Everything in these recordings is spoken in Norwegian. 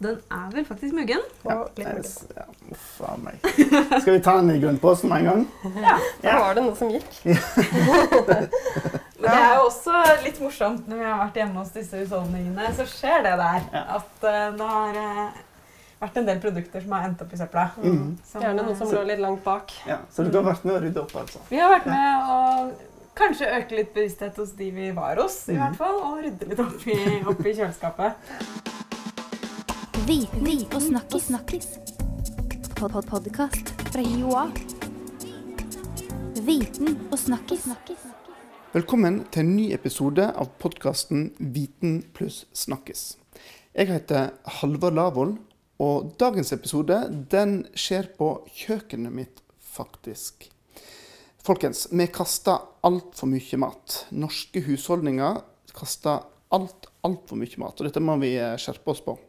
Den er vel faktisk muggen. Ja, ja, uff a meg. Skal vi ta den i grunnposten med en gang? Ja. Da var det noe som gikk. Men det er jo også litt morsomt når vi har vært hjemme hos disse husholdningene, så skjer det der. Ja. At eh, det har eh, vært en del produkter som har endt opp i søpla. Mm. Som, Gjerne noe som så, lå litt langt bak. Ja, så du har vært med å rydde opp, altså? Vi har vært med å kanskje øke litt bevissthet hos de vi var hos, i Mhm. hvert fall. Og rydde litt opp i, opp i kjøleskapet. Viten og snakkis. snakkis. Pod -pod Podkast fra Joa. Viten og snakkis. Velkommen til en ny episode av podkasten Viten pluss snakkis. Jeg heter Halvard Lavoll, og dagens episode den skjer på kjøkkenet mitt, faktisk. Folkens, vi kaster altfor mye mat. Norske husholdninger kaster alt, altfor mye mat, og dette må vi eh, skjerpe oss på.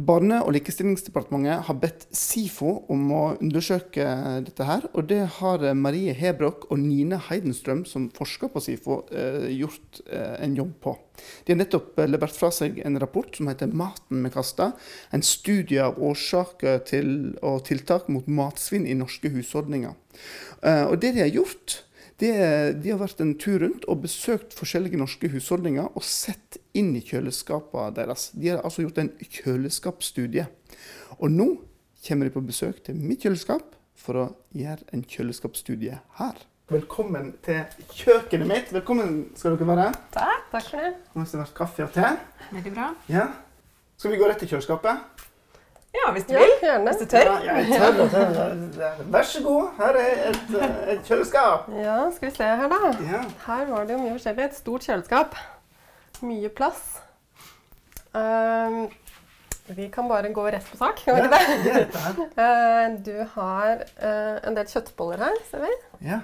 Barne- og likestillingsdepartementet har bedt SIFO om å undersøke dette her, og det har Marie Hebrok og Nine Heidenstrøm, som forsker på SIFO, eh, gjort eh, en jobb på. De har nettopp eh, levert fra seg en rapport som heter 'Maten vi kaster'. En studie av årsaker til og tiltak mot matsvinn i norske husholdninger. Og det de har gjort, det, de har vært en tur rundt og besøkt forskjellige norske husholdninger og sett inn i kjøleskapene deres. De har altså gjort en kjøleskapsstudie. Og nå kommer de på besøk til mitt kjøleskap for å gjøre en kjøleskapsstudie her. Velkommen til kjøkkenet mitt. Velkommen skal dere være. Takk for det. Nå har det vært kaffe og te. Veldig bra. Ja. Skal vi gå rett til kjøleskapet? Ja, hvis du Ja, vil. gjerne. Hvis du tør. Ja, jeg tør. tør. Vær så god. Her er et, et kjøleskap. Ja, skal vi se her, da. Ja. Her var det jo mye forskjellig. Et stort kjøleskap. Mye plass. Um, vi kan bare gå rett på sak, kan vi Ja, ikke det? er. Eh, du har uh, en del kjøttboller her, ser vi. Ja.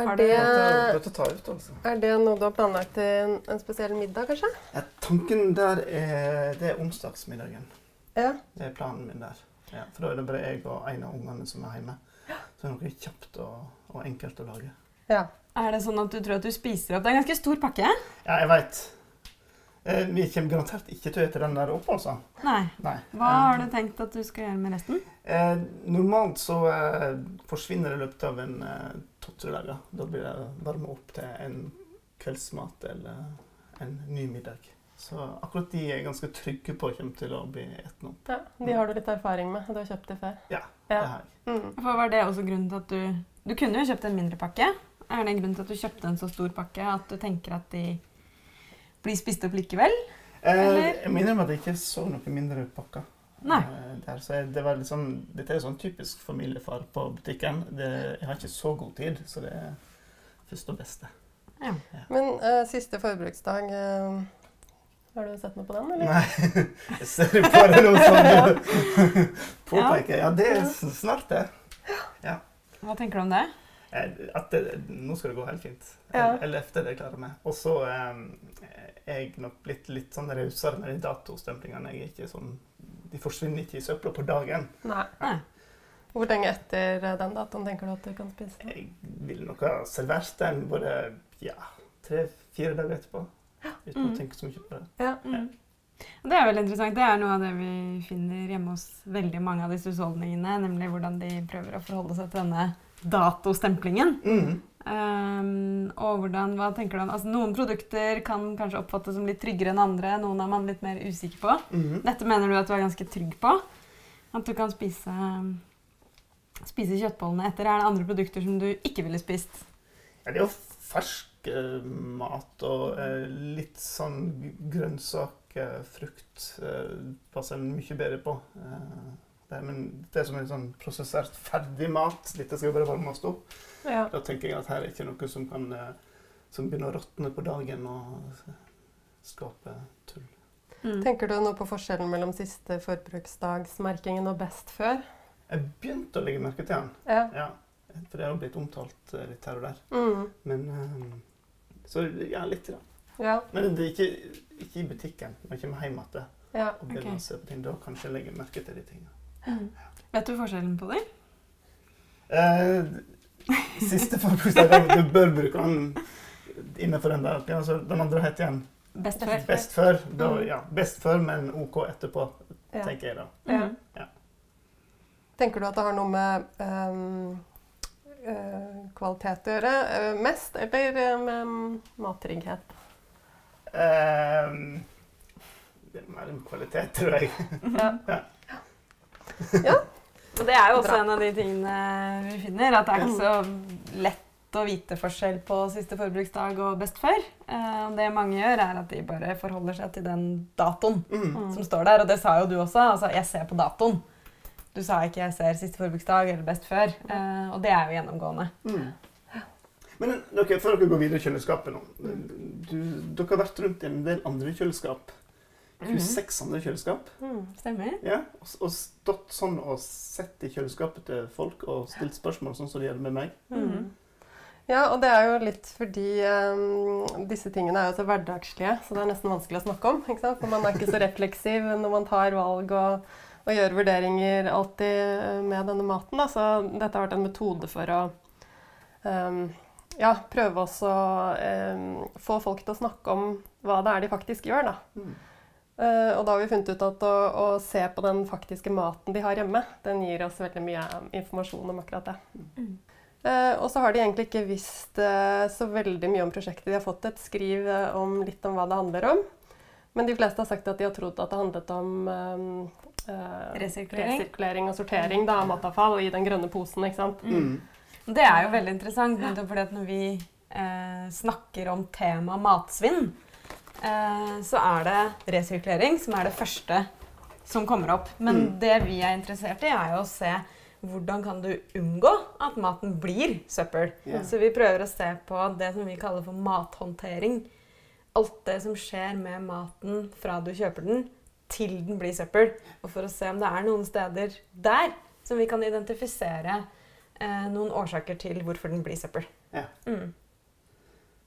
Er det, altså. er det noe du har planlagt til en, en spesiell middag, kanskje? Ja, tanken der er Det er onsdagsmiddagen. Ja. Det er planen min der. Ja, for da er det bare jeg og en av ungene som er hjemme. Så det er noe kjapt og, og enkelt å lage. ja. Er det sånn at du tror at du spiser opp? Det er en ganske stor pakke. Ja, jeg veit. Eh, vi kommer garantert ikke til å spise den der opp, altså. Nei. Nei. Hva Eh, har du tenkt at du skal gjøre med resten? Eh, normalt så eh, forsvinner det i løpet av en eh, to-tre dager. Da blir det varma opp til en kveldsmat eller en ny middag. Så akkurat de er jeg ganske trygge på kommer til å bli spist opp. ja. De har du litt erfaring med. Du har kjøpt de før. Ja, Ja. det har jeg. Mm. For Var det også grunnen til at du Du kunne jo kjøpt en mindre pakke. Er det grunnen til at du kjøpte en så stor pakke at du tenker at de blir spist opp likevel? Eh, jeg minner om at jeg ikke så noe mindre pakker. Nei. Eh, der, så jeg, det var sånn, dette er jo sånn typisk familiefar på butikken. Det, jeg har ikke så god tid, så det er først og beste. Ja. Men uh, siste forbruksdag eh, Har du sett noe på den, eller? Nei, jeg ser bare noe som du påpeker. Ja, det er snart det. Ja. Hva tenker du om det? Eh, At det, nå skal det gå helt fint. Ja. Eller etter det klarer jeg meg. Og så eh, er jeg nok blitt litt sånn rausere med de datostemplingene. Jeg er ikke sånn, de forsvinner ikke i søpla på dagen. Nei. Nei. Hvor lenge etter eh, den datoen tenker du at du kan spise? Jeg vil nok ha servert den både ja, tre-fire dager etterpå. Uten Mm. å tenke så mye på det. Ja. Mm. Det er veldig interessant. Det er noe av det vi finner hjemme hos veldig mange av disse husholdningene. Nemlig hvordan de prøver å forholde seg til denne datostemplingen. Mm. Um, og hvordan, hva tenker du om altså, Noen produkter kan kanskje oppfattes som litt tryggere enn andre. Noen er man litt mer usikker på. Mhm. Dette mener du at du er ganske trygg på? At du kan spise, spise kjøttbollene etter? Er det andre produkter som du ikke ville spist? Ja, det er jo fersk eh, mat og eh, litt sånn grønnsak, frukt, eh, passer jeg mye bedre på. Det, men det som er sånn prosessert ferdig mat, dette skal jo bare varmes opp. Ja. Da tenker jeg at her er ikke noe som kan som begynner å råtne på dagen og skape tull. Mm. Tenker du noe på forskjellen mellom siste forbruksdagsmerkingen og best før? Jeg begynte å legge merke til den, Ja. ja. For det har blitt omtalt litt her og der. Mm. Men eh, Så ja, litt. Da. Ja. Men det er ikke, ikke i butikken. Når jeg kommer hjem igjen ja. og begynner å se på ting, da kan jeg ikke legge merke til de tingene. Mm. Vet du forskjellen på dem? Eh, siste forbruksdag, du bør bruke den innenfor den der. Altså, den andre heter igjen Best før. Best før, da, Mm. ja, best før, men OK etterpå, Ja. tenker jeg da. Tenker du at det har noe med eh, kvalitet å gjøre eh, mest, eller eh, med mattrygghet? Ehm, det er mer en kvalitet, tror jeg. Og det er jo også Bra. en av de tingene vi finner, at det er ikke så lett å vite forskjell på siste forbruksdag og best før. Eh, det mange gjør, er at de bare forholder seg til den datoen Mm. som står der. Og det sa jo du også. Altså, jeg ser på datoen. Du sa ikke 'jeg ser siste forbruksdag' eller 'best før'. Eh, og det er jo gjennomgående. Mm. Men okay, før dere går videre i kjøleskapet nå du, Dere har vært rundt i en del andre kjøleskap. 26 andre kjøleskap. Mm. Stemmer. Ja, og, og stått sånn og sett i kjøleskapet til folk og stilt spørsmål sånn som de gjør med meg. Mm. Ja, og det er jo litt fordi um, disse tingene er jo så hverdagslige, så det er nesten vanskelig å snakke om. ikke sant? For man er ikke så refleksiv når man tar valg og, og gjør vurderinger alltid med denne maten. Da. Så dette har vært en metode for å um, ja, prøve å ehm, få folk til å snakke om hva det er de faktisk gjør. da. Mm. Uh, og da har vi funnet ut at å, å se på den faktiske maten de har hjemme, den gir oss veldig mye informasjon om akkurat det. Mm. Uh, og så har de egentlig ikke visst uh, så veldig mye om prosjektet. De har fått et skriv om litt om hva det handler om. Men de fleste har sagt at de har trodd at det handlet om eh, Resirkulering. resirkulering og sortering da, av matavfall i den grønne posen. ikke sant? Mm. Det er jo veldig interessant, fordi at når vi eh, snakker om tema matsvinn, eh, så er det resirkulering som er det første som kommer opp. Men Mm. det vi er interessert i, er jo å se hvordan kan du unngå at maten blir søppel. Ja. Så vi prøver å se på det som vi kaller for mathåndtering. Alt det som skjer med maten fra du kjøper den, til den blir søppel. Og for å se om det er noen steder der som vi kan identifisere eh, noen årsaker til hvorfor den blir søppel. Ja. Mm.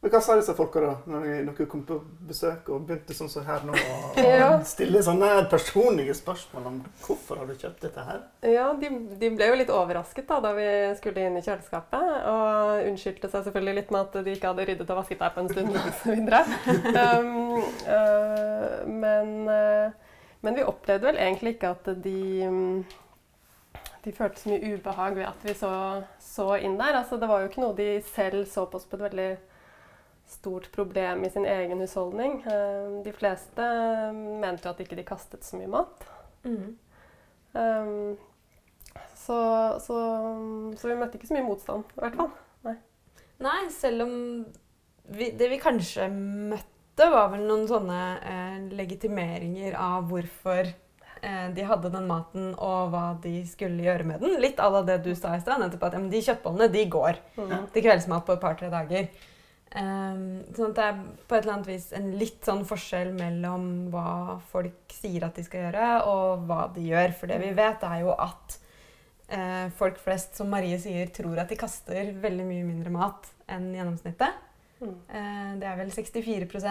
Men hva sa disse folka da, når dere kom på besøk og begynte sånn som her nå, Ja. stille sånne personlige spørsmål om hvorfor har du kjøpt dette her? Ja, de, de ble jo litt overrasket da, da vi skulle inn i kjøleskapet. Og unnskyldte seg selvfølgelig litt med at de ikke hadde ryddet og vasket der på en stund. og så videre. Um, uh, men, øh, men vi opplevde vel egentlig ikke at de mm, de følte så mye ubehag ved at vi så, så inn der. Altså, det var jo ikke noe de selv så på som et veldig stort problem i sin egen husholdning. Eh, De fleste mente jo at ikke de kastet så mye mat. Mm. Um, så, så, så vi møtte ikke så mye motstand, i hvert fall. Nei, selv om vi, det vi kanskje møtte, var vel noen sånne eh, legitimeringer av hvorfor eh, de hadde den maten, og hva de skulle gjøre med den. Litt à la det du sa i stad. nettopp at ja, De kjøttbollene de går Mm. til kveldsmat på et par-tre dager. Um, sånn at det er på et eller annet vis en litt sånn forskjell mellom hva folk sier at de skal gjøre, og hva de gjør. For det vi vet, er jo at eh, folk flest, som Marie sier, tror at de kaster veldig mye mindre mat enn gjennomsnittet. Mm. Eh, det er vel 64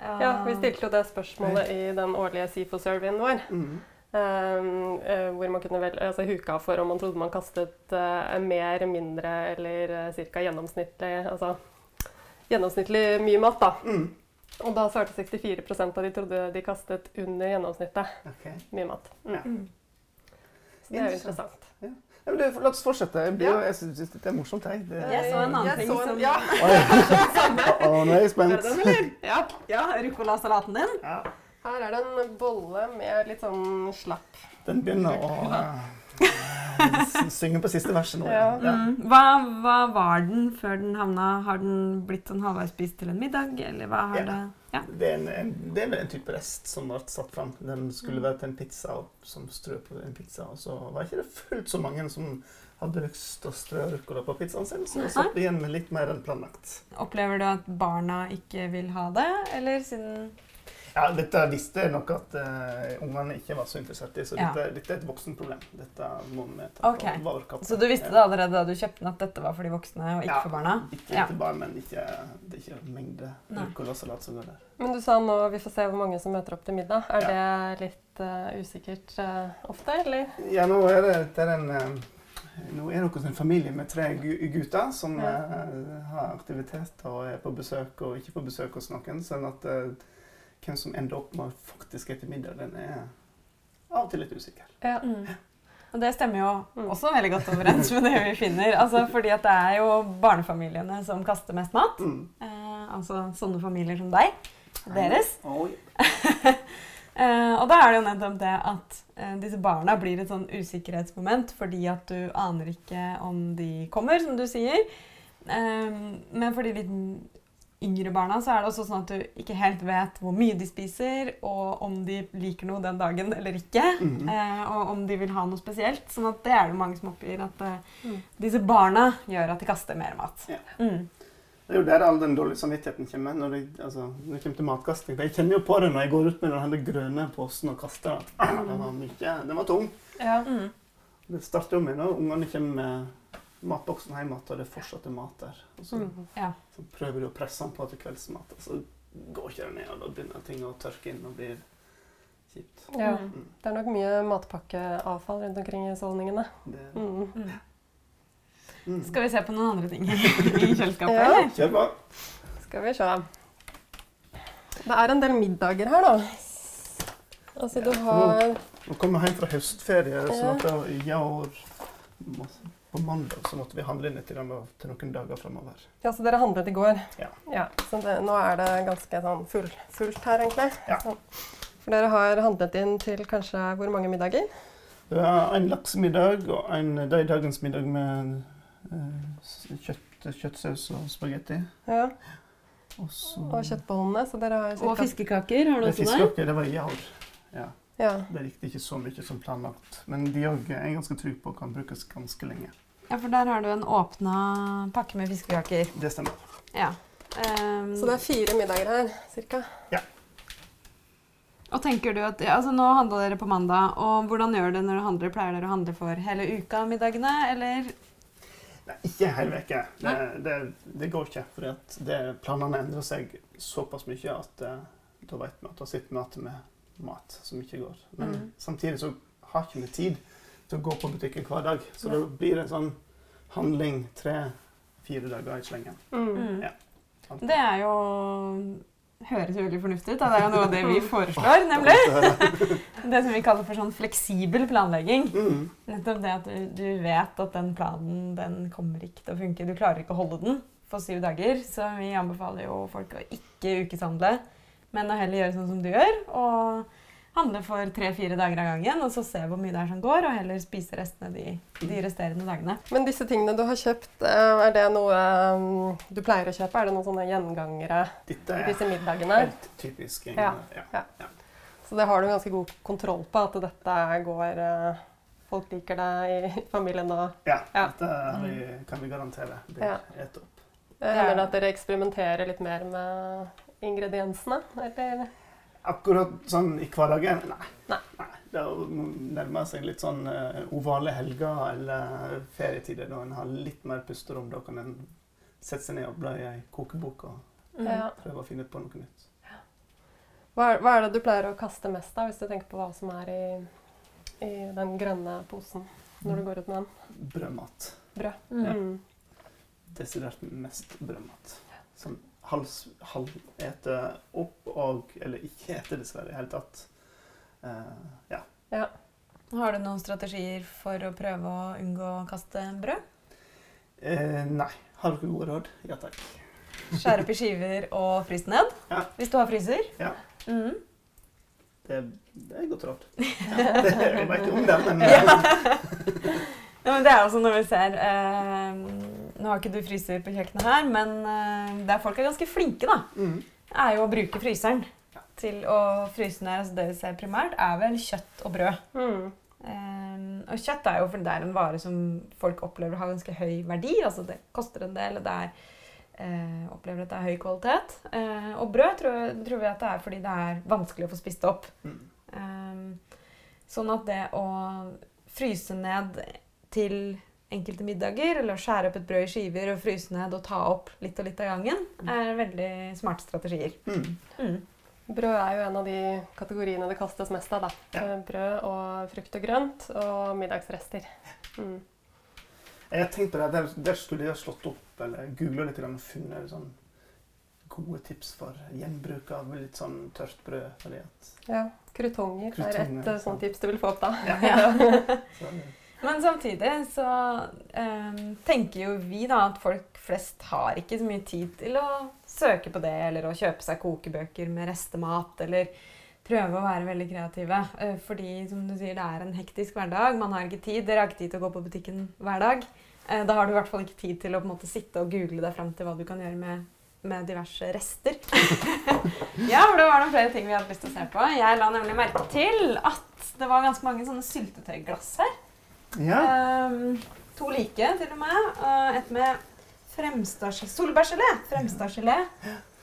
av Ja, vi stilte jo det spørsmålet i den årlige SIFO-surveyen vår. Mm. Eh, hvor man kunne vel, altså huka for om man trodde man kastet eh, mer, mindre eller uh, ca. gjennomsnittlig altså, gjennomsnittlig mye mat. da. Mm. Og da svarte 64% av de trodde de kastet under gjennomsnittet okay. mye mat. Mm. Ja. Så det er jo Interessant. interessant. Ja, men det, la oss fortsette. Jeg, blir, Ja. syns dette er morsomt. Jeg. Det, Jeg så en annen Jeg ting så en- som ja. Å, nå er jeg spent. Er den. Ja, ja ruccola-salaten din. Ja, Her er det en bolle med litt sånn slapp. den begynner å eh, s- på siste verset nå. Ja. Mm. Hva, hva var den før den havna? Har den blitt sånn halvveis spist til en middag, eller hva har Ja. det Ja. Det, er en, en, det er vel en type rest som ble satt fram. Den skulle være til en pizza, og, som strø på en pizza. Og så var ikke det fullt så mange som hadde lyst til å strø ruccola på pizzaen sin, så jeg satt igjen med litt mer enn planlagt. Opplever du at barna ikke vil ha det, eller siden Ja, dette visste jeg nok at uh, ungene ikke var så interessert i, så Ja. dette, dette er et voksenproblem. Dette må vi ta okay. på vår. Så du visste det allerede da du kjøpte den, at dette var for de voksne og ikke Ja. for barna? Ikke Ja. til barn, men ikke, det er ikke mengde ruccolasalat som går der. Men du sa nå vi får se hvor mange som møter opp til middag. Er det litt uh, usikkert uh, ofte, eller? Ja, nå er det, det er en, Nå er dere en familie med tre gutter som Ja. uh, har aktivitet og er på besøk og ikke på besøk hos noen. Sånn at eh, hvem som ender opp med faktisk etter middag, den er av og til litt usikker. Ja. Mm. Og det stemmer jo Mm. også veldig godt overens med det vi finner. Altså, fordi at det er jo barnefamiliene som kaster mest mat. Mm. Eh, altså sånne familier som deg. Deres. Oi. Eh, og da er det jo nettopp det at eh, disse barna blir et sånn usikkerhetsmoment fordi at du aner ikke om de kommer, som du sier. Eh, men for de litt yngre barna så er det også sånn at du ikke helt vet hvor mye de spiser, og om de liker noe den dagen eller ikke. Mhm. Eh, og om de vil ha noe spesielt. Sånn at det er det mange som oppgir at eh, Mm. disse barna gjør at de kaster mer mat. Ja. Mm. Det er jo der all den dårlige samvittigheten kommer. Når det, altså, når det kommer til matkasting. Jeg kjenner jo på det når jeg går ut med den grønne posen og kaster Den var mye, den var tung. Ja. Mm. Det starter jo med når ungene kommer med matboksen hjemme igjen, og det fortsatt er mat der. Og så, Mm. Ja. så prøver du å presse den på til kveldsmat, og så går ikke den ned, og da begynner ting å tørke inn og blir kjipt. ja. Mm. Det er nok mye matpakkeavfall rundt omkring i husholdningene. Mm. Mm. mm. Skal vi se på noen andre ting i kjøleskapet, Ja. Kjør på. Skal vi se. Det er en del middager her, da. Altså, du har Nå kommer jeg hjem fra høstferie, så Ja. måtte jeg, i år må- på mandag så måtte vi handle inn litt til noen dager framover. Ja, så dere handlet i går? Ja. så det, nå er det ganske sånn full, fullt her, egentlig. Ja. Sånn. For dere har handlet inn til kanskje hvor mange middager? Det en laksemiddag og en dagens middag med eh, kjøtt, kjøttsaus og spagetti. Ja. Og så Og kjøttbollene, så dere har Og fiskekaker, har du også der? fiskekaker, det var i år. Ja. Ja. Det riktig ikke så mye som planlagt. Men de òg er jeg ganske trygg på kan brukes ganske lenge. Ja, for der har du en åpna pakke med fiskekaker. Det stemmer. Ja. Um, Så det er fire middager her, cirka? Og tenker du at, ja, altså Nå handla dere på mandag, og hvordan gjør dere når dere handler? Pleier dere å handle for hele uka middagene, eller? Nei, ikke hele uka. Det, det, det går ikke. For planene endrer seg såpass mye at eh, da vet vi at da sitter vi igjen med mat som ikke går. Men mm. samtidig så har ikke vi tid til å gå på butikken hver dag. Så da blir det en sånn handling tre-fire dager i slengen. Mm. Ja. Det er jo Høres jo veldig fornuftig ut. da. Det er jo noe av det vi foreslår, nemlig. Det som vi kaller for sånn fleksibel planlegging. Mm. Nettopp det at du, du vet at den planen den kommer ikke til å funke. Du klarer ikke å holde den for syv dager. Så vi anbefaler jo folk å ikke ukeshandle, men å heller gjøre sånn som du gjør. Og handle for tre-fire dager av gangen, og så se hvor mye det er som går, og heller spise restene de, de resterende dagene. Men disse tingene du har kjøpt, eh, er det noe eh, du pleier å kjøpe? Er det noen sånne gjengangere Dette i er disse middagene? helt typisk. Ja. Ja. Ja. Så det har du ganske god kontroll på, at dette går eh, Folk liker det i familien og Ja, Ja. dette vi, kan vi garantere. Det Ja. et opp. Eh, Hender det at dere eksperimenterer litt mer med ingrediensene? Eller? Akkurat sånn i hverdagen? Nei. Nei. Det nærmer seg litt sånn uh, ovale helger eller ferietider da en har litt mer pusterom. Da kan en sette seg ned og bla i ei kokebok og Mm. Ja. prøve å finne på noe nytt. Hva, er, hva er det du pleier å kaste mest av, hvis du tenker på hva som er i, i den grønne posen når du går ut med den? Brødmat. Brød. Mm. Ja. Desidert mest brødmat. Sånn halv, halv opp og Eller ikke ete, dessverre, i det hele tatt. Uh, ja. Ja. Har du noen strategier for å prøve å unngå å kaste brød? Uh, nei. Har dere gode råd? Ja takk. Skjære opp i skiver og fryse ned? Ja. Hvis du har fryser? Ja. Mhm. Det, det er godt råd. Ja, det, er jo om det, men Ja, men det er også når vi ser eh, Nå har ikke du fryser på kjøkkenet her, men eh, der folk er ganske flinke, da, mm. er jo å bruke fryseren Ja. til å fryse ned. Altså det vi ser primært, er vel kjøtt og brød. Mm. Um, og kjøtt er jo for det er en vare som folk opplever har ganske høy verdi. Altså det koster en del, og det er uh, opplever at det er høy kvalitet. Uh, og brød tror, tror vi at det er fordi det er vanskelig å få spist opp. Mm. Um, sånn at det å fryse ned til enkelte middager, eller å skjære opp et brød i skiver og fryse ned og ta opp litt og litt av gangen, er veldig smarte strategier. Mm. Mm. Brød er jo en av de kategoriene det kastes mest av. Da. Ja. Eh, Brød og frukt og grønt og middagsrester. Mm. Jeg tenkte på det, der, der skulle jeg ha slått opp eller googla litt og funnet sånn gode tips for gjenbruk av litt sånn tørt brød. Fordi at, Ja. Krutonger er et eh, sånt tips du vil få opp da. så, Men samtidig så eh, tenker jo vi da at folk flest har ikke så mye tid til å søke på det, eller å kjøpe seg kokebøker med restemat, eller prøve å være veldig kreative. Eh, fordi som du sier, det er en hektisk hverdag. Man har ikke tid. Dere har ikke tid til å gå på butikken hver dag. Eh, da har du i hvert fall ikke tid til å på en måte sitte og google deg fram til hva du kan gjøre med, med diverse rester. ja, for det var noen flere ting vi hadde lyst til å se på. Jeg la nemlig merke til at det var ganske mange sånne syltetøyglass her. Ja. Ehm, to like, til og med. Uh, et med Fremstads- solbærgelé. Fremstadgelé.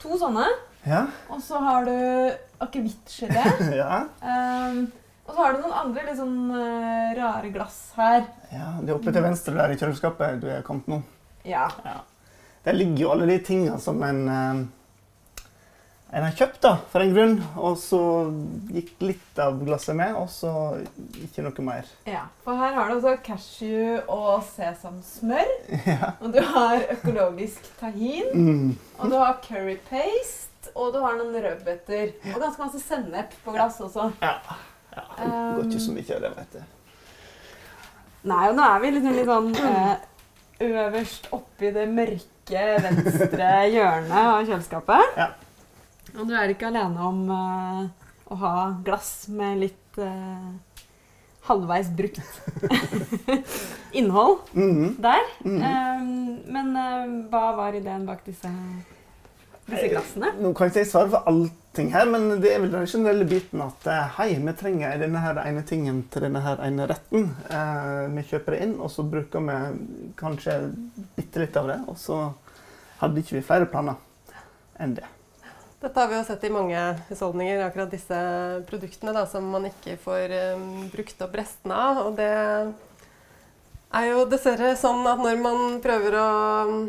To sånne. Ja. Og så har du akevittgelé. ja. Ehm, og så har du noen andre litt sånn uh, rare glass her. ja. Det er oppe til venstre der i kjøleskapet du er kommet nå. Ja. Der ligger jo alle de tingene som en, eh, en har kjøpt da, for en grunn, og så gikk litt av glasset med, og så ikke noe mer. ja. For her har du altså cashew og sesamsmør. Ja. Og du har økologisk tahin. Mm. Og du har curry paste. Og du har noen rødbeter. Og ganske masse sennep på glass også. ja. ja. Det går ikke så mye av det, vet du. Nei, og nå er vi liksom litt sånn eh, øverst oppi det mørke venstre hjørnet av kjøleskapet. Ja. Og du er ikke alene om uh, å ha glass med litt uh, halvveis brukt innhold Mhm. der. Mhm. Eh, men uh, hva var ideen bak disse, disse glassene? Nå kan ikke jeg svare for allting her, men det er vel den generelle biten at hei, vi trenger denne her ene tingen til denne her ene retten. Uh, vi kjøper det inn, og så bruker vi kanskje bitte litt av det. Og så hadde ikke vi flere planer enn det. Dette har vi jo sett i mange husholdninger, akkurat disse produktene da, som man ikke får um, brukt opp restene av. Og det er jo dessverre sånn at når man prøver å mm,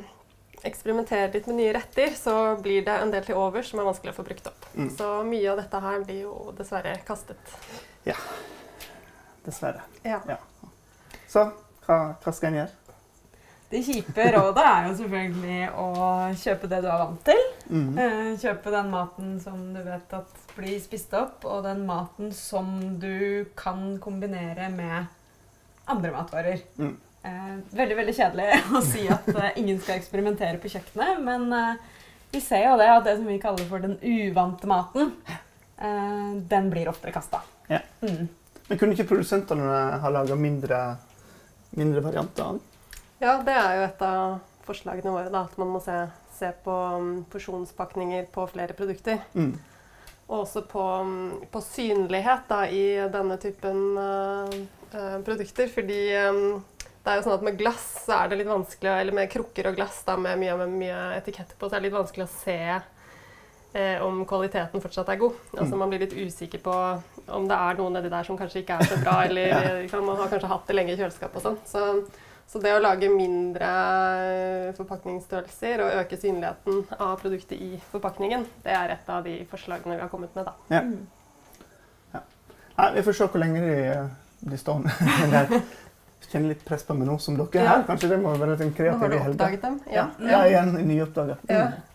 eksperimentere litt med nye retter, så blir det en del til over som er vanskelig å få brukt opp. Mm. Så mye av dette her blir jo dessverre kastet. Ja. Dessverre. Ja. Så hva, hva skal en gjøre? Det kjipe rådet er jo selvfølgelig å kjøpe det du er vant til. Mhm. Eh, Kjøpe den maten som du vet at blir spist opp, og den maten som du kan kombinere med andre matvarer. Mm. Eh, veldig veldig kjedelig å si at eh, ingen skal eksperimentere på kjøkkenet, men vi ser jo det at det som vi kaller for den uvante maten, eh, den blir oftere kasta. Ja. Mm. Men kunne ikke produsentene ha laga mindre, mindre varianter? av? Ja, det er jo et av forslagene våre, da, at man må se, se på um, porsjonspakninger på flere produkter. Mm. Og også på, um, på synlighet da, i denne typen uh, uh, produkter. Fordi um, det er jo sånn at med glass så er det litt vanskelig, eller med krukker og glass da, med mye, med mye etiketter på, så er det litt vanskelig å se eh, om kvaliteten fortsatt er god. Altså Mm. Man blir litt usikker på om det er noe nedi der som kanskje ikke er så bra, eller Ja. man har kanskje hatt det lenge i kjøleskapet og sånn. Så, så det å lage mindre forpakningsstørrelser og øke synligheten av produktet i forpakningen, det er et av de forslagene vi har kommet med. da. Ja. ja. Nei, vi får se hvor lenge de eh, blir stående. Men kjenner litt press på meg nå som dere er her. Kanskje det må være en Nå har du oppdaget dem? Ja, ja igjen nyoppdaga. Ja. Mm.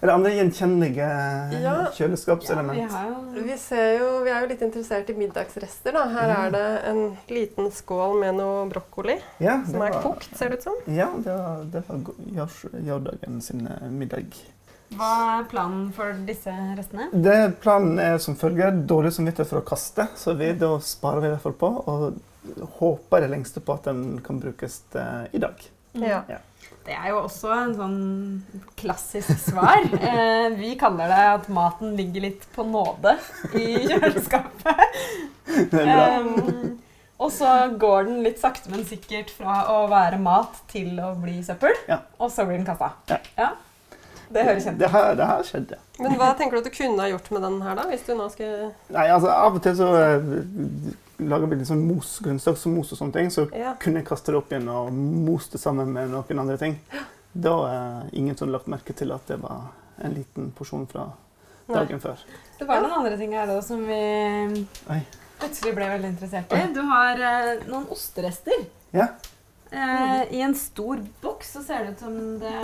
Ja. Er det andre gjenkjennelige Ja. Ja, kjøleskapselement? vi har jo Vi, ser jo, vi er jo litt interessert i middagsrester. da. Her er det en liten skål med noe brokkoli Ja, som er var- kokt, ser det ut som. Ja, det var, det var Jardagen sin eh, middag. Hva er planen for disse restene? Det Planen er som følger dårlig samvittighet for å kaste, så vi, da sparer vi i hvert fall på. Og håper i det lengste på at den kan brukes eh, i dag. Ja. Det er jo også en sånn klassisk svar. Eh, vi kaller det at maten ligger litt på nåde i kjøleskapet. Det er bra. Em, og så går den litt sakte, men sikkert fra å være mat til å bli søppel. Ja. Og så blir den kasta. Ja. Det høres kjent ut. Det her, det her skjedde. Men hva tenker du at du kunne ha gjort med den her, da? Hvis du nå skulle Nei, altså Av og til så eh, lager vi litt sånn mos, grønnsaksmos og sånne ting. Så Ja. kunne jeg kaste det opp igjen og most det sammen med noen andre ting. Da er ingen som lagt merke til at det var en liten porsjon fra Nei. dagen før. Det var noen andre ting her òg som vi Oi. plutselig ble veldig interessert i. Du har eh, noen osterester. Ja. Eh, I en stor boks så ser det ut som det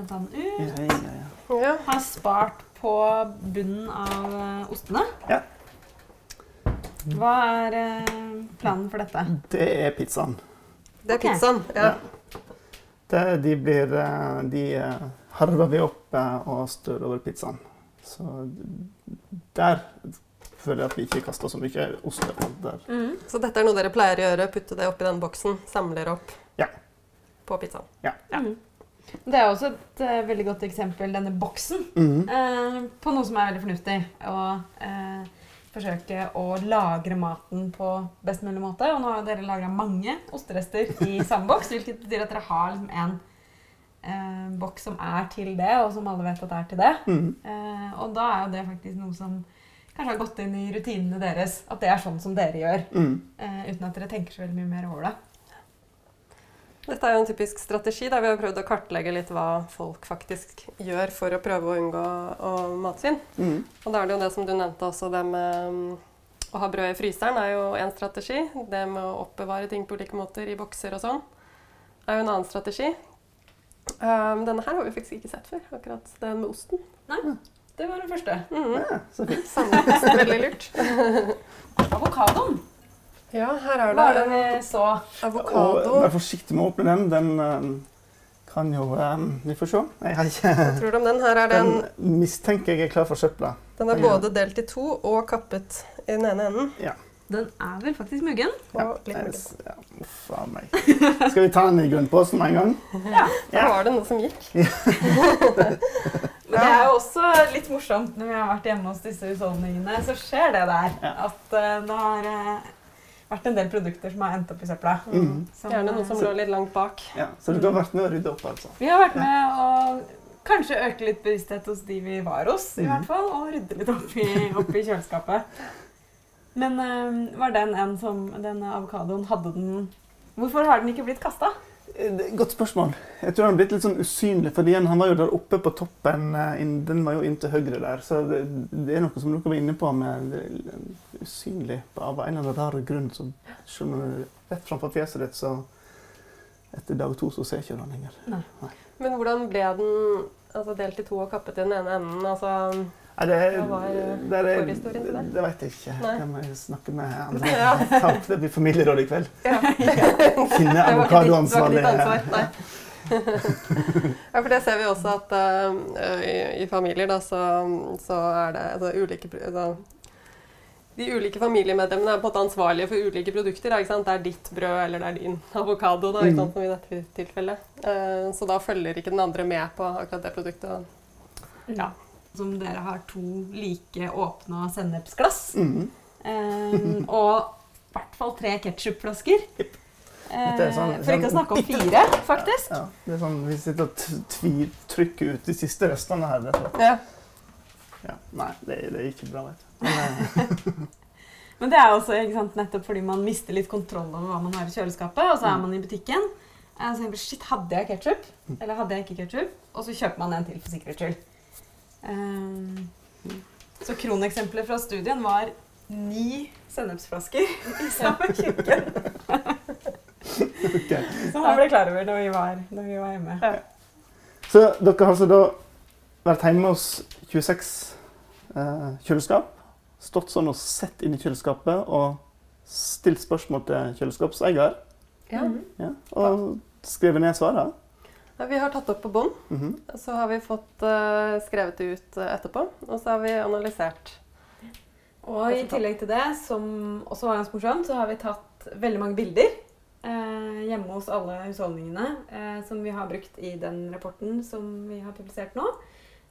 kan ta den ut. Ja, ja, ja. Ja. Har spart på bunnen av eh, ostene. Ja. Hva er eh, planen for dette? Det er pizzaen. Det er okay. pizzaen. Ja. Det, de blir eh, De harver vi opp og strør over pizzaen. Så der føler jeg at vi ikke kaster så mye ost. Der. Så dette er noe dere pleier å gjøre? Putte det oppi den boksen? Samler opp Ja. på pizzaen? Mm. Det er også et uh, veldig godt eksempel, denne boksen, mm. uh, på noe som er veldig fornuftig. Å uh, forsøke å lagre maten på best mulig måte. Og nå har dere lagra mange osterester i samme boks, hvilket betyr at dere har liksom en boks som er til det, og som alle vet at er til det. Mm. Og da er jo det faktisk noe som kanskje har gått inn i rutinene deres. At det er sånn som dere gjør. Mm. uten at dere tenker så veldig mye mer over det. Dette er jo en typisk strategi der vi har prøvd å kartlegge litt hva folk faktisk gjør for å prøve å unngå å matsvinn. Mm. Og da er det jo det som du nevnte også, det med mm, å ha brød i fryseren er jo én strategi. Det med å oppbevare ting på ulike måter i bokser og sånn er jo en annen strategi. Um, denne her har vi faktisk ikke sett før, akkurat den med osten. Nei, Det var den første. Mm. Ja, så fint. Samlekost, veldig lurt. Avokadoen. Ja, her er Hva er det det vi så? Avokado. vær forsiktig med å åpne den. Den eh, kan jo eh, Vi får se. Jeg har ikke Hva tror du om den? Her er den, Den mistenker jeg er klar for søpla. den er både delt i to og kappet i den ene enden. Den er vel faktisk muggen. Muggen. ja, Uff a meg. Skal vi ta den i grunnposen med en gang? Ja. Da var det noe som gikk. Men det er jo også litt morsomt når vi har vært hjemme hos disse husholdningene, så skjer det der. Ja. At det har eh, vært en del produkter som har endt opp i søpla. Mm. Som, Gjerne noe som så, lå litt langt bak. Ja, så du har vært med å rydde opp, altså? Vi har vært med å kanskje øke litt bevissthet hos de vi var hos, i mm. hvert fall. Og rydde litt opp i, opp i kjøleskapet. Men øh, var den en som den avokadoen, hadde den Hvorfor har den ikke blitt kasta? Eh, Godt spørsmål. Jeg tror han har blitt litt sånn usynlig, fordi han var jo der oppe på toppen. eh, Den var jo inntil høyre der. Så det, det er noe som dere var inne på med usynlig av en eller annen rar grunn. Så skjønner du rett framfor fjeset ditt, så etter dag to så ser ikke du den lenger. Men hvordan ble den altså, delt i to og kappet i den ene enden? Altså, Nei, det, Hva var, eh, det, forhistorien til det? det vet jeg ikke. Nei. Det må jeg snakke med andre Ja. Ta opp. Det blir familieråd i kveld. ja. Finne avokadoansvarlig. ja, for det ser vi også at uh, i, i familier da, så, så er det altså, ulike altså, De ulike familiemedlemmene er på en måte ansvarlige for ulike produkter. da, Ikke sant? Det er ditt brød eller det er din avokado, da, ikke sant, som i dette tilfellet. Uh, så da følger ikke den andre med på akkurat det produktet. Ja. Som dere har to like åpna sennepsglass. Mm. Eh, og i hvert fall tre ketsjupflasker. Dette er sånn- Eh, for ikke å sånn snakke om fire, faktisk. Ja, det er sånn, Vi sitter og trykker ut de siste restene her. Ja. Ja, nei, det, det er ikke bra. vet du. Men, eh, Men det er også sant, nettopp fordi man mister litt kontroll over hva man har i kjøleskapet. Og så er Mm. man i butikken. Og så man, shit, hadde jeg ketsjup? Eller hadde jeg ikke ketsjup? Og så kjøper man en til for sikkerhets skyld. Eh, så kroneksempelet fra studien var ni sennepsflasker i samme kjøkken. okay. Som han ble klar over når vi var, når vi var hjemme. Så dere har altså da vært hjemme hos 26 eh, kjøleskap. Stått sånn og sett inn i kjøleskapet og stilt spørsmål til kjøleskapseier. Ja. Ja, og skrevet ned svarene. Ja, Vi har tatt opp på bånd. Mhm. Så har vi fått uh, skrevet det ut eh, etterpå, og så har vi analysert. Og i tillegg til det, som også var ganske morsomt, så har vi tatt veldig mange bilder eh, hjemme hos alle husholdningene eh, som vi har brukt i den rapporten som vi har publisert nå.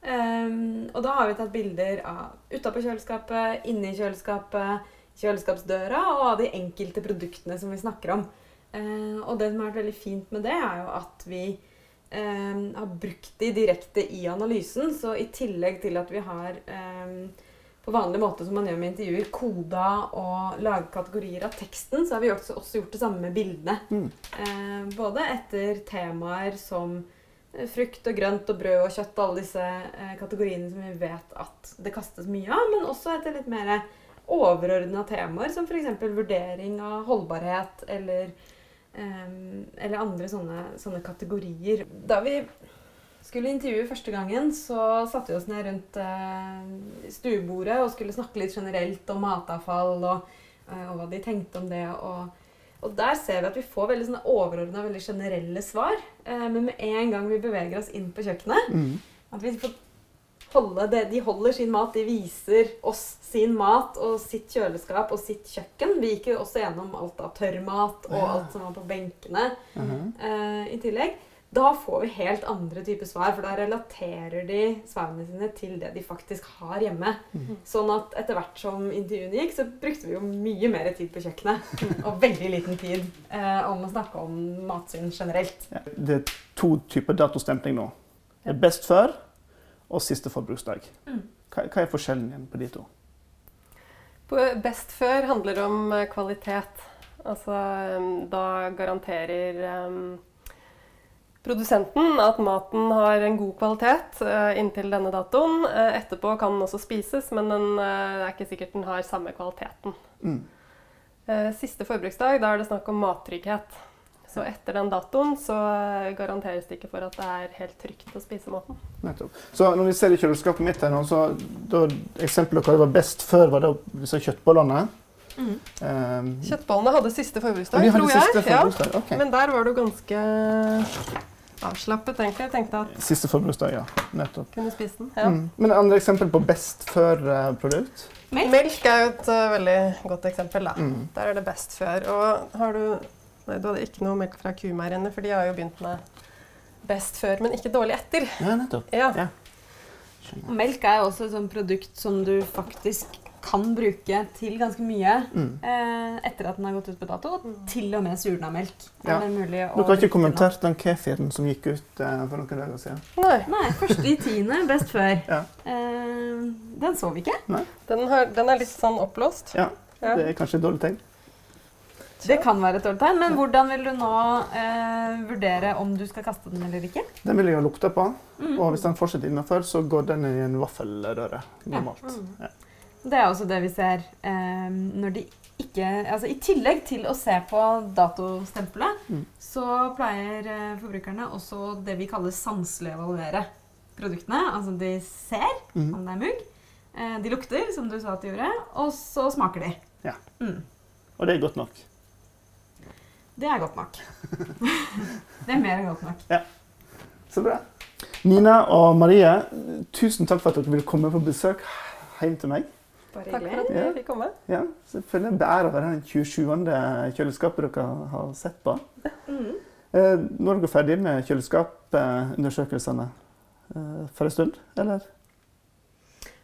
Ehm, og da har vi tatt bilder av utapå kjøleskapet, inni kjøleskapet, kjøleskapsdøra og av de enkelte produktene som vi snakker om. Eh, og det som har vært veldig fint med det, er jo at vi eh, har brukt de direkte i analysen. Så i tillegg til at vi har eh, på vanlig måte som man gjør med intervjuer, koda og laget kategorier av teksten, så har vi også, også gjort det samme med bildene. Mm. Eh, både etter temaer som eh, frukt og grønt og brød og kjøtt, alle disse eh, kategoriene som vi vet at det kastes mye av, men også etter litt mer overordna temaer, som f.eks. vurdering av holdbarhet eller eller andre sånne, sånne kategorier. Da vi skulle intervjue første gangen, så satte vi oss ned rundt eh, stuebordet og skulle snakke litt generelt om matavfall og, eh, og hva de tenkte om det. Og, og der ser vi at vi får veldig sånne overordna, veldig generelle svar. Eh, men med en gang vi beveger oss inn på kjøkkenet, Mm. at vi får holde det, De holder sin mat, de viser oss sin mat og sitt kjøleskap og sitt kjøkken. Vi gikk jo også gjennom alt av tørrmat og Ja. alt som var på benkene Mhm. uh, i tillegg. Da får vi helt andre typer svar, for da relaterer de svarene sine til det de faktisk har hjemme. Mm. Sånn at etter hvert som intervjuene gikk, så brukte vi jo mye mer tid på kjøkkenet. Og veldig liten tid eh, om å snakke om matsyn generelt. Ja. Det er to typer datostempling nå. Det er best før og siste forbruksdag. Mm. Hva, hva er forskjellen igjen på de to? På Best før handler om eh, kvalitet. Altså da garanterer um, produsenten at maten har en god kvalitet uh, inntil denne datoen. Uh, etterpå kan den også spises, men den, uh, det er ikke sikkert den har samme kvaliteten. Mm. Siste forbruksdag, da er det snakk om mattrygghet. Så etter den datoen så eh, garanteres det ikke for at det er helt trygt å spise maten. Nettopp. Så når vi ser i kjøleskapet mitt her nå, så da, eksempelet hva det var best før, var det disse kjøttbollene. Mm. Um, Kjøttbollene hadde siste forbruksdag, tror jeg. siste Ja. Okay. Men der var du ganske avslappet, egentlig. Jeg tenkte at Siste forbruksdag, ja. Nettopp. kunne spise den. Ja. Mm. Men andre eksempel på best før-produkt? Melk. Melk er jo et uh, veldig godt eksempel. da. Mm. Der er det best før. Og har du Nei, du hadde ikke noe melk fra kumeierne, for de har jo begynt med best før, men ikke dårlig etter. Ja, nettopp. Ja. Ja. Melk er også et sånt produkt som du faktisk kan bruke til ganske mye Mm. eh, etter at den har gått ut på dato. Og Til og med surna melk. Ja. Er det mulig Dere har ikke kommentert den kefiren som gikk ut eh, for noen dager siden? Nei? Nei, første i tiende, best før. Ja. Eh, den så vi ikke. den, har, den er litt sånn oppblåst. Ja. Ja. Det er kanskje et dårlig tegn? Det kan være et dårlig tegn, men hvordan vil du nå eh, vurdere om du skal kaste den eller ikke? Den vil jeg ha lukta på, Mm. og hvis den fortsetter innenfor, så går den i en vaffelrøre normalt. Mm. Ja. Det er også det vi ser eh, når de ikke Altså i tillegg til å se på datostempelet, Mm. så pleier eh, forbrukerne også det vi kaller sanselig evaluere produktene. Altså de ser Mm. om det er mugg, eh, de lukter, som du sa at de gjorde, og så smaker de. Ja. Mm. Og det er godt nok. Det er godt nok. det er mer enn godt nok. Så bra. Nina og Marie, tusen takk for at dere ville komme på besøk hjem til meg. Bare Takk for hyggelig. at vi Ja. fikk komme. Ja, selvfølgelig en over den 27. kjøleskapet dere har sett på. Mm. Eh, nå er dere ferdige med kjøleskapundersøkelsene eh, for en stund, eller?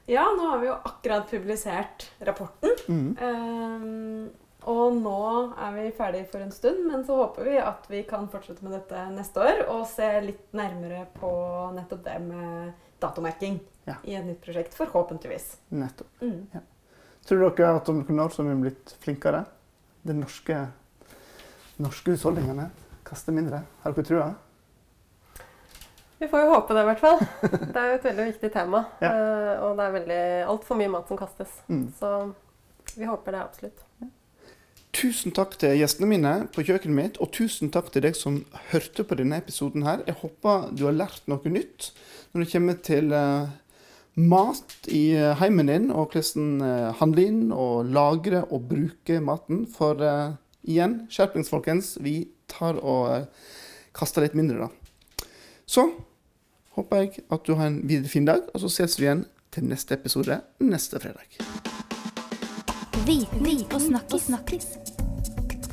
Ja, nå har vi jo akkurat publisert rapporten. Mm. Ehm, og nå er vi ferdig for en stund, men så håper vi at vi kan fortsette med dette neste år og se litt nærmere på nettopp det med datomerking Ja. i et nytt prosjekt, forhåpentligvis. Nettopp. Mm. Tror dere at om noen år så er vi blitt flinkere? De norske, norske husholdningene kaster mindre? Har dere trua? Vi får jo håpe det, i hvert fall. Det er jo et veldig viktig tema. Ja. eh, Og det er veldig altfor mye mat som kastes. Mm. Så vi håper det absolutt. Tusen takk til gjestene mine på kjøkkenet mitt, og tusen takk til deg som hørte på denne episoden her. Jeg håper du har lært noe nytt når det kommer til uh, mat i uh, heimen din, og hvordan uh, handle inn og lagre og bruke maten. For uh, igjen, skjerpings, folkens. Vi tar og kaster litt mindre, da. Så håper jeg at du har en videre fin dag, og så ses vi igjen til neste episode neste fredag. Viten og snakkis.